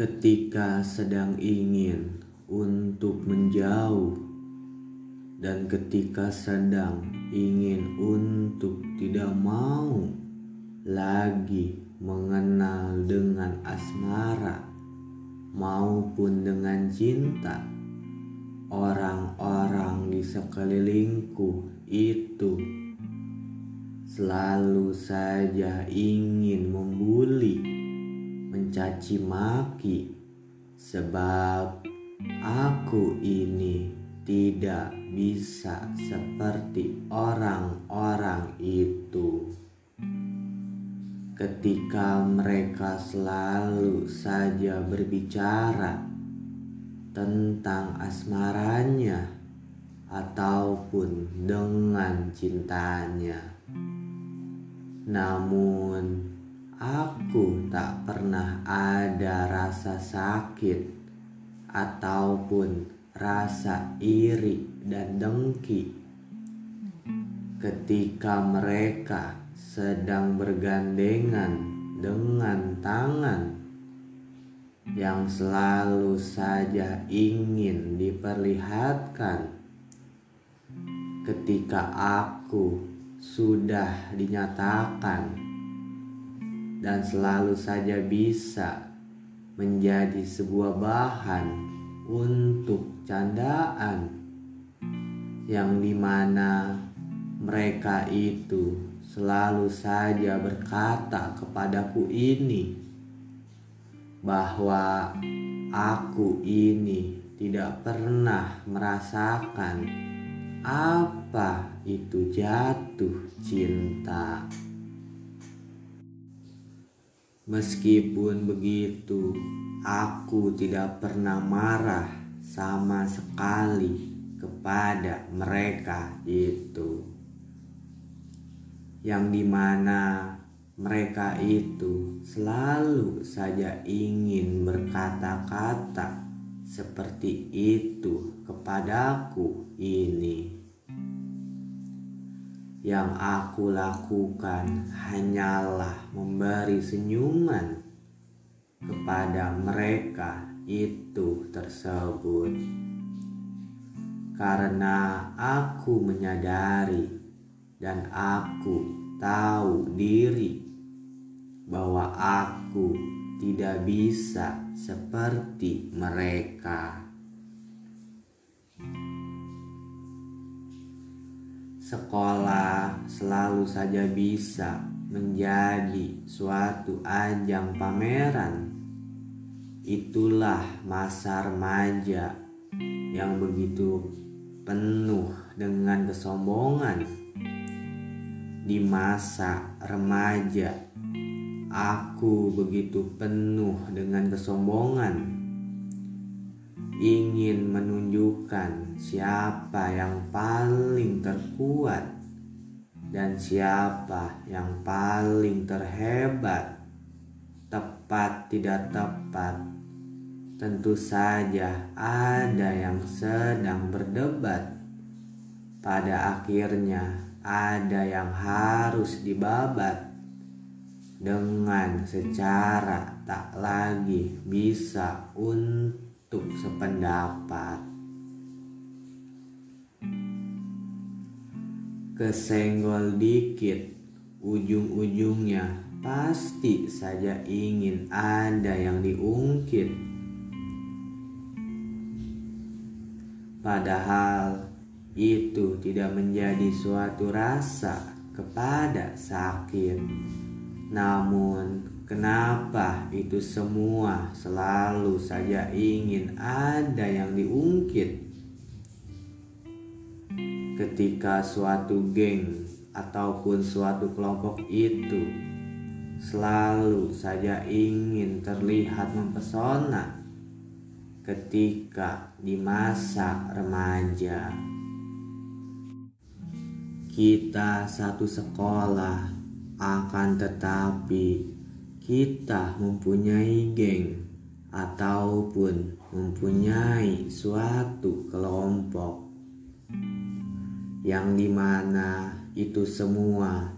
ketika sedang ingin untuk menjauh, dan ketika sedang ingin untuk tidak mau lagi mengenal dengan asmara maupun dengan cinta. Orang-orang di sekelilingku itu selalu saja ingin membuli mencaci maki sebab aku ini tidak bisa seperti orang-orang itu. Ketika mereka selalu saja berbicara tentang asmaranya ataupun dengan cintanya, namun Aku tak pernah ada rasa sakit ataupun rasa iri dan dengki. Ketika mereka sedang bergandengan dengan tangan yang selalu saja ingin diperlihatkan ketika aku sudah dinyatakan dan selalu saja bisa menjadi sebuah bahan untuk candaan yang di mana mereka itu selalu saja berkata kepadaku ini bahwa aku ini tidak pernah merasakan apa itu jatuh cinta. Meskipun begitu, aku tidak pernah marah sama sekali kepada mereka itu, yang di mana mereka itu selalu saja ingin berkata-kata seperti itu kepadaku ini. Yang aku lakukan hanyalah memberi senyuman kepada mereka itu tersebut, karena aku menyadari dan aku tahu diri bahwa aku tidak bisa seperti mereka. Sekolah selalu saja bisa menjadi suatu ajang pameran. Itulah masa remaja yang begitu penuh dengan kesombongan. Di masa remaja, aku begitu penuh dengan kesombongan ingin menunjukkan siapa yang paling terkuat dan siapa yang paling terhebat. Tepat tidak tepat, tentu saja ada yang sedang berdebat. Pada akhirnya, ada yang harus dibabat dengan secara tak lagi bisa untuk untuk sependapat. Kesenggol dikit, ujung-ujungnya pasti saja ingin ada yang diungkit. Padahal itu tidak menjadi suatu rasa kepada sakit. Namun Kenapa itu semua selalu saja ingin ada yang diungkit? Ketika suatu geng ataupun suatu kelompok itu selalu saja ingin terlihat mempesona ketika di masa remaja. Kita satu sekolah akan tetapi kita mempunyai geng ataupun mempunyai suatu kelompok yang di mana itu semua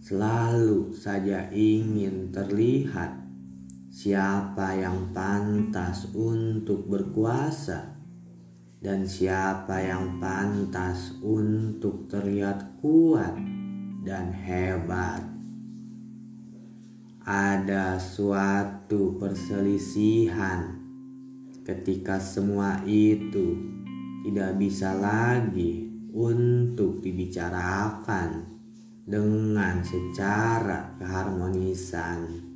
selalu saja ingin terlihat siapa yang pantas untuk berkuasa dan siapa yang pantas untuk terlihat kuat dan hebat. Ada suatu perselisihan ketika semua itu tidak bisa lagi untuk dibicarakan dengan secara keharmonisan.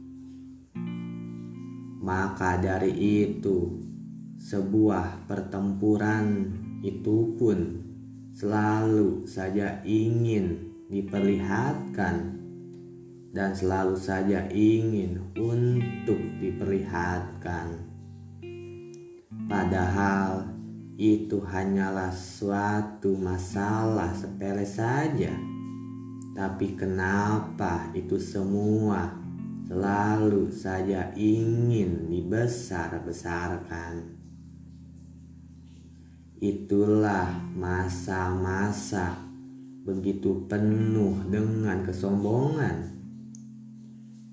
Maka dari itu, sebuah pertempuran itu pun selalu saja ingin diperlihatkan dan selalu saja ingin untuk diperlihatkan. Padahal itu hanyalah suatu masalah sepele saja. Tapi kenapa itu semua selalu saja ingin dibesar-besarkan? Itulah masa-masa begitu penuh dengan kesombongan.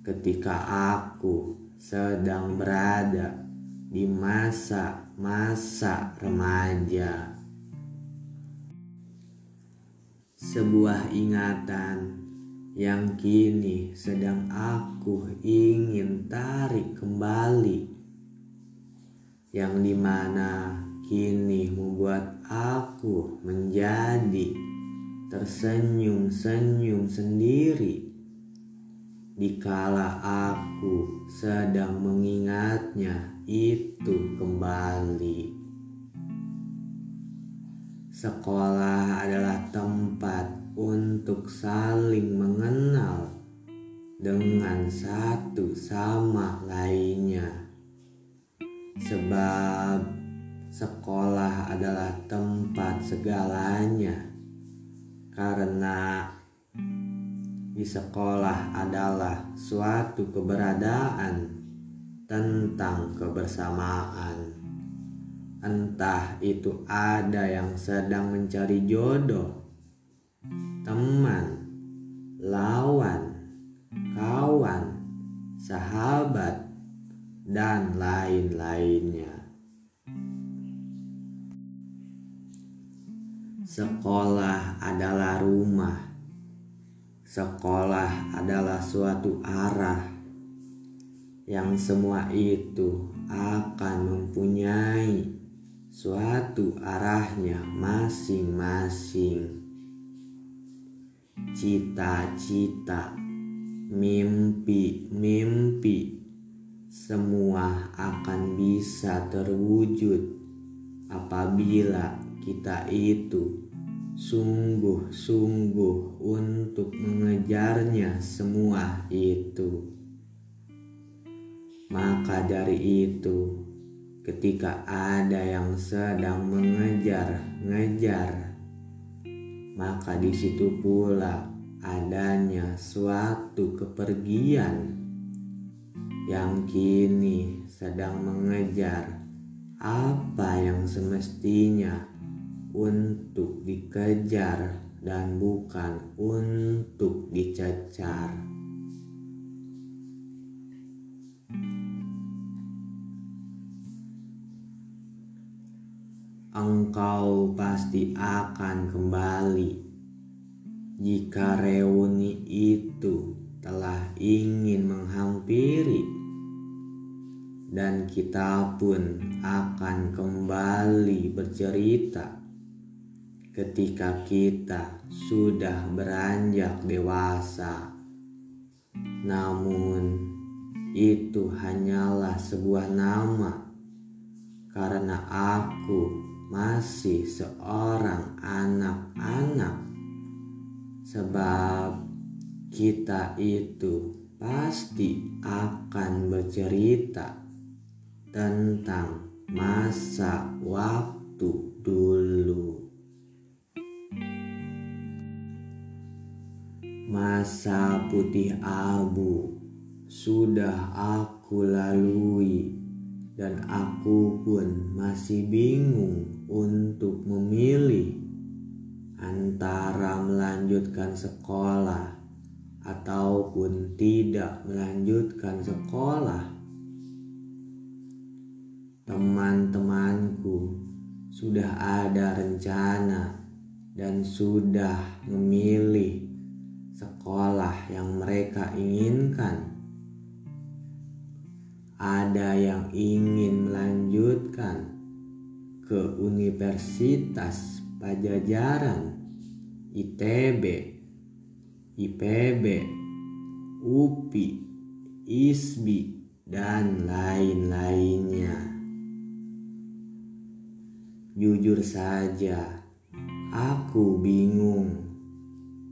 Ketika aku sedang berada di masa-masa remaja. Sebuah ingatan yang kini sedang aku ingin tarik kembali, yang di mana kini membuat aku menjadi tersenyum-senyum sendiri dikala aku sedang mengingatnya itu kembali. Sekolah adalah tempat untuk saling mengenal dengan satu sama lainnya. Sebab sekolah adalah tempat segalanya. Karena di sekolah adalah suatu keberadaan tentang kebersamaan. Entah itu ada yang sedang mencari jodoh, teman, lawan, kawan, sahabat, dan lain-lainnya. Sekolah adalah rumah. Sekolah adalah suatu arah yang semua itu akan mempunyai suatu arahnya masing-masing. Cita-cita, mimpi-mimpi, semua akan bisa terwujud apabila kita itu sungguh-sungguh untuk mengejarnya semua itu. Maka dari itu, ketika ada yang sedang mengejar-ngejar, maka di situ pula adanya suatu kepergian yang kini sedang mengejar apa yang semestinya untuk dikejar dan bukan untuk dicecar. engkau pasti akan kembali jika reuni itu telah ingin menghampiri dan kita pun akan kembali bercerita ketika kita sudah beranjak dewasa. Namun, itu hanyalah sebuah nama karena aku masih seorang anak-anak, sebab kita itu pasti akan bercerita tentang masa waktu dulu. Masa putih abu sudah aku lalui dan aku pun masih bingung untuk memilih antara melanjutkan sekolah ataupun tidak melanjutkan sekolah. teman-temanku sudah ada rencana dan sudah memilih sekolah yang mereka inginkan. Ada yang ingin melanjutkan ke Universitas Pajajaran, ITB, IPB, UPI, ISBI, dan lain-lainnya. Jujur saja, aku bingung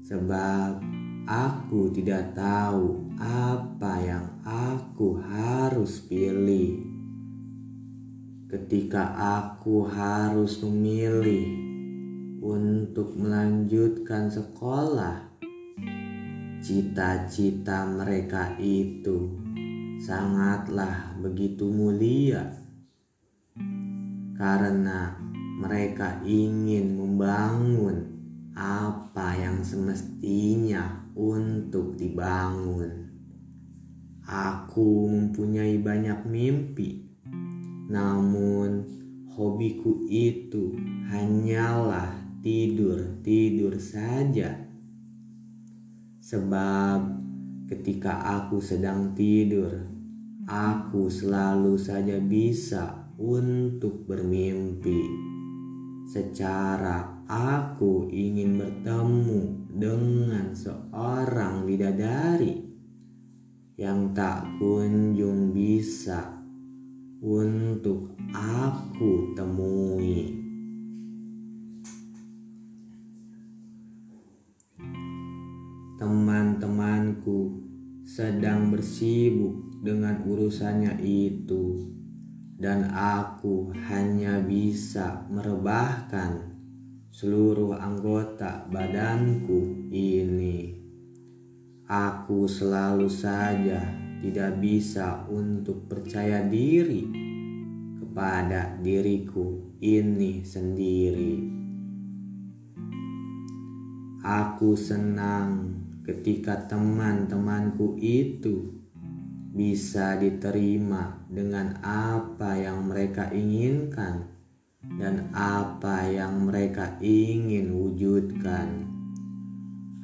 sebab aku tidak tahu apa yang aku harus pilih. Ketika aku harus memilih untuk melanjutkan sekolah, cita-cita mereka itu sangatlah begitu mulia karena mereka ingin membangun apa yang semestinya untuk dibangun. Aku mempunyai banyak mimpi, namun hobiku itu hanyalah tidur-tidur saja. Sebab ketika aku sedang tidur, aku selalu saja bisa untuk bermimpi secara aku ingin bertemu dengan seorang bidadari yang tak kunjung bisa untuk aku temui. Teman-temanku sedang bersibuk dengan urusannya itu dan aku hanya bisa merebahkan seluruh anggota badanku ini. Aku selalu saja tidak bisa untuk percaya diri kepada diriku ini sendiri. Aku senang ketika teman-temanku itu bisa diterima dengan apa yang mereka inginkan dan apa yang mereka ingin wujudkan.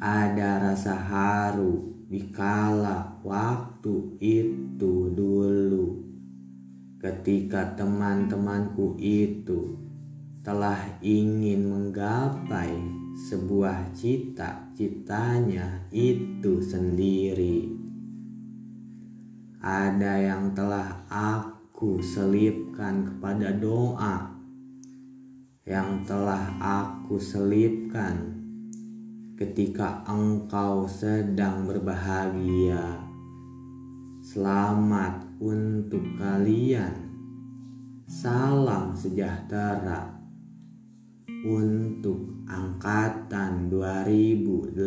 Ada rasa haru di kala waktu itu dulu, ketika teman-temanku itu telah ingin menggapai sebuah cita-citanya itu sendiri. Ada yang telah aku selipkan kepada doa. Yang telah aku selipkan ketika engkau sedang berbahagia. Selamat untuk kalian. Salam sejahtera untuk angkatan 2018.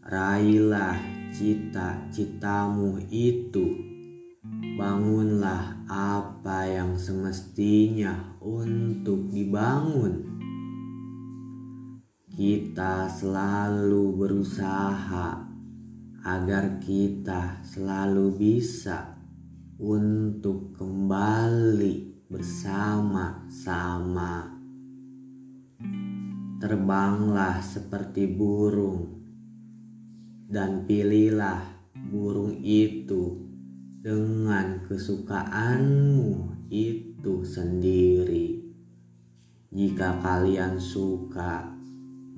Raihlah cita-citamu itu. Bangunlah apa yang semestinya untuk dibangun. Kita selalu berusaha agar kita selalu bisa untuk kembali bersama-sama. Terbanglah seperti burung dan pilihlah burung itu dengan kesukaanmu itu sendiri. Jika kalian suka,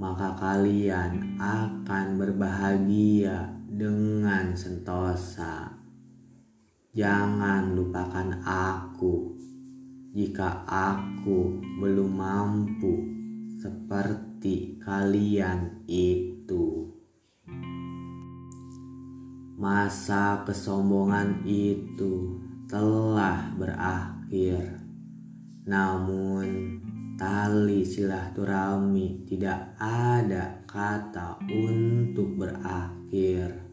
maka kalian akan berbahagia dengan sentosa. Jangan lupakan aku jika aku belum mampu seperti kalian itu. Masa kesombongan itu telah berakhir. Namun tali silaturahmi tidak ada kata untuk berakhir.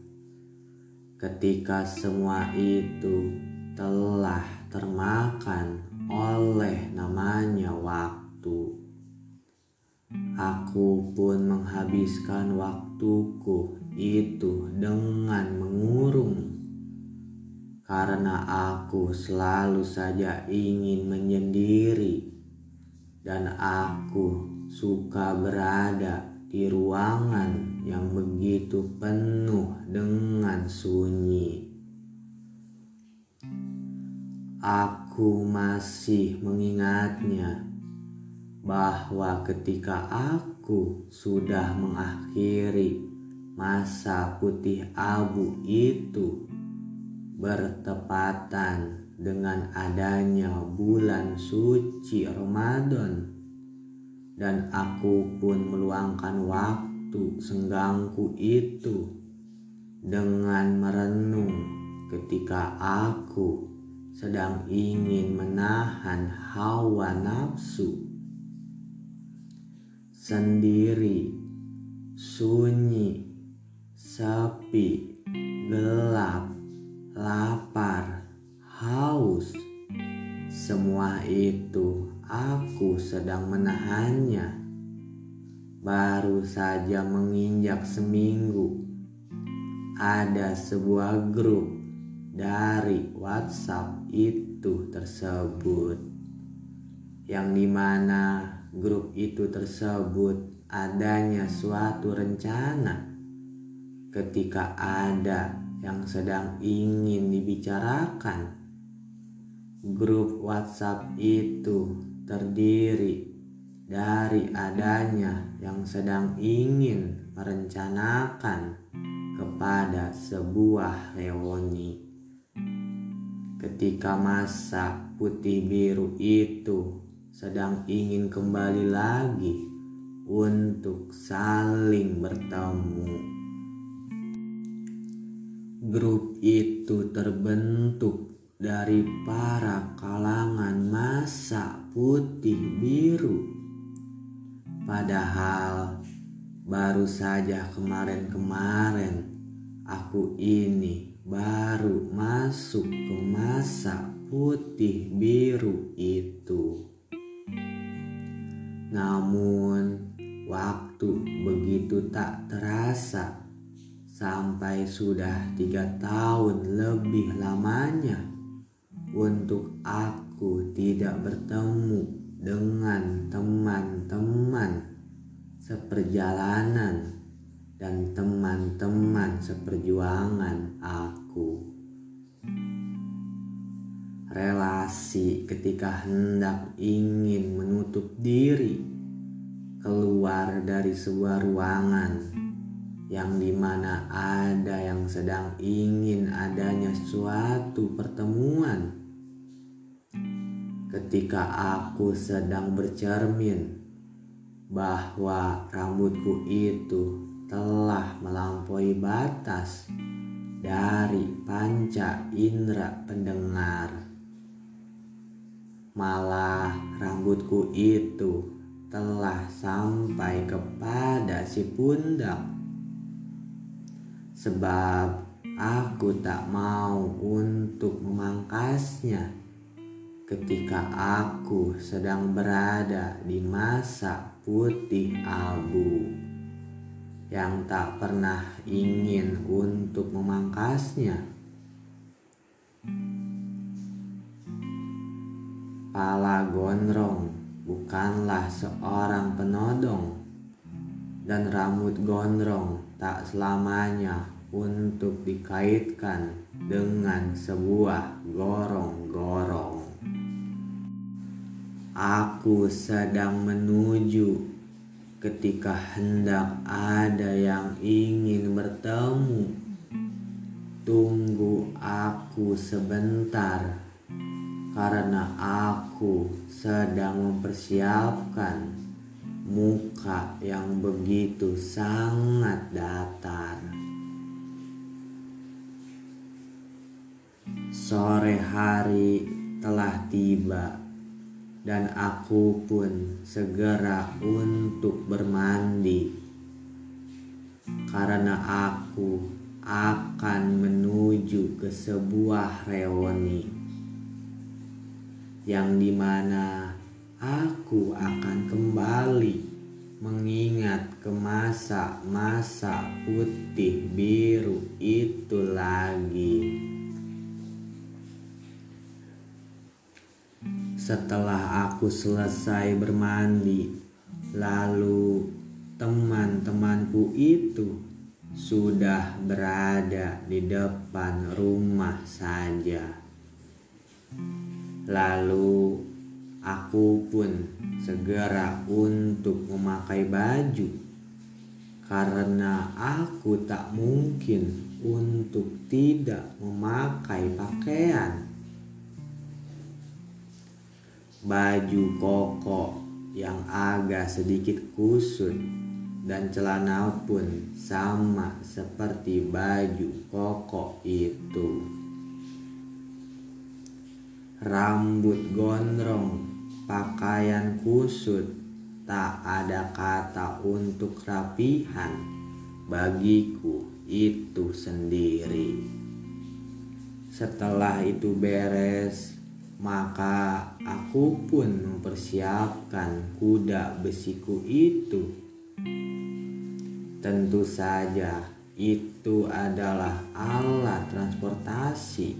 Ketika semua itu telah termakan oleh namanya waktu. Aku pun menghabiskan waktuku itu dengan mengurung karena aku selalu saja ingin menyendiri dan aku suka berada di ruangan yang begitu penuh dengan sunyi. Aku masih mengingatnya bahwa ketika aku sudah mengakhiri masa putih abu itu bertepatan dengan adanya bulan suci Ramadan. Dan aku pun meluangkan waktu senggangku itu dengan merenung ketika aku sedang ingin menahan hawa nafsu. Sendiri, sunyi, sepi, gelap, lapar, haus. Semua itu aku sedang menahannya. Baru saja menginjak seminggu, ada sebuah grup dari WhatsApp itu tersebut, yang di mana grup itu tersebut adanya suatu rencana ketika ada yang sedang ingin dibicarakan. Grup WhatsApp itu terdiri dari adanya yang sedang ingin merencanakan kepada sebuah reuni ketika masa putih biru itu sedang ingin kembali lagi untuk saling bertemu. Grup itu terbentuk dari para kalangan masa putih biru. Padahal baru saja kemarin-kemarin aku ini baru masuk ke masa putih biru itu. Namun, waktu begitu tak terasa sampai sudah tiga tahun lebih lamanya untuk aku tidak bertemu dengan teman-teman seperjalanan dan teman-teman seperjuangan aku. Relasi ketika hendak ingin menutup diri keluar dari sebuah ruangan yang di mana ada yang sedang ingin adanya suatu pertemuan. Ketika aku sedang bercermin bahwa rambutku itu telah melampaui batas dari panca indera pendengar. Malah rambutku itu telah sampai kepada si pundak. Sebab aku tak mau untuk memangkasnya ketika aku sedang berada di masa putih abu yang tak pernah ingin untuk memangkasnya. Pala gondrong bukanlah seorang penodong dan rambut gondrong tak selamanya untuk dikaitkan dengan sebuah gorong-gorong. Aku sedang menuju ketika hendak ada yang ingin bertemu. Tunggu aku sebentar, karena aku sedang mempersiapkan muka yang begitu sangat datar. Sore hari telah tiba dan aku pun segera untuk bermandi karena aku akan menuju ke sebuah reuni yang di mana aku akan kembali mengingat ke masa-masa putih biru itu lagi. Setelah aku selesai bermandi, lalu teman-temanku itu sudah berada di depan rumah saja. Lalu aku pun segera untuk memakai baju karena aku tak mungkin untuk tidak memakai pakaian. Baju koko yang agak sedikit kusut dan celana pun sama seperti baju koko itu rambut gondrong, pakaian kusut, tak ada kata untuk rapihan bagiku itu sendiri. Setelah itu beres, maka aku pun mempersiapkan kuda besiku itu. Tentu saja, itu adalah alat transportasi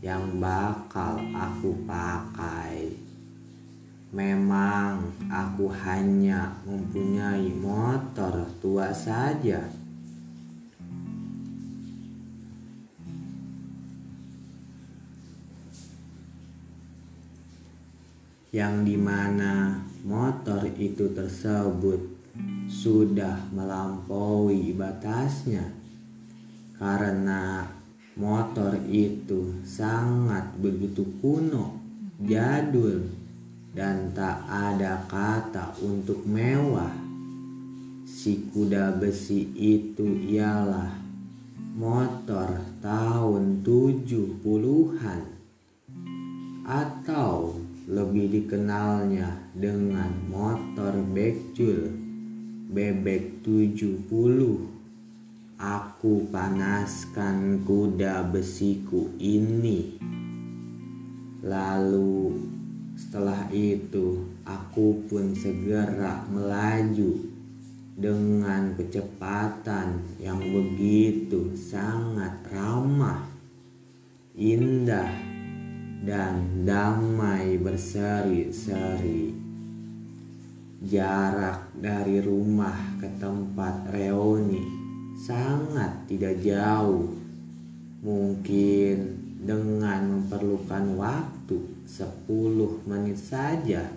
yang bakal aku pakai. Memang aku hanya mempunyai motor tua saja. Yang di mana motor itu tersebut sudah melampaui batasnya karena Motor itu sangat begitu kuno, jadul, dan tak ada kata untuk mewah. Si kuda besi itu ialah motor tahun 70-an atau lebih dikenalnya dengan motor bekjul bebek 70 Aku panaskan kuda besiku ini. Lalu setelah itu aku pun segera melaju dengan kecepatan yang begitu sangat ramah, indah, dan damai berseri-seri. Jarak dari rumah ke tempat reuni sangat tidak jauh. Mungkin dengan memerlukan waktu 10 menit saja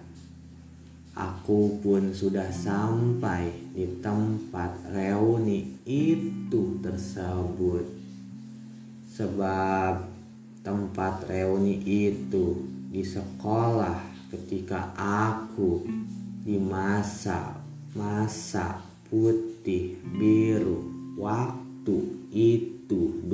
aku pun sudah sampai di tempat reuni itu tersebut. Sebab tempat reuni itu di sekolah ketika aku di masa masa putih biru waktu itu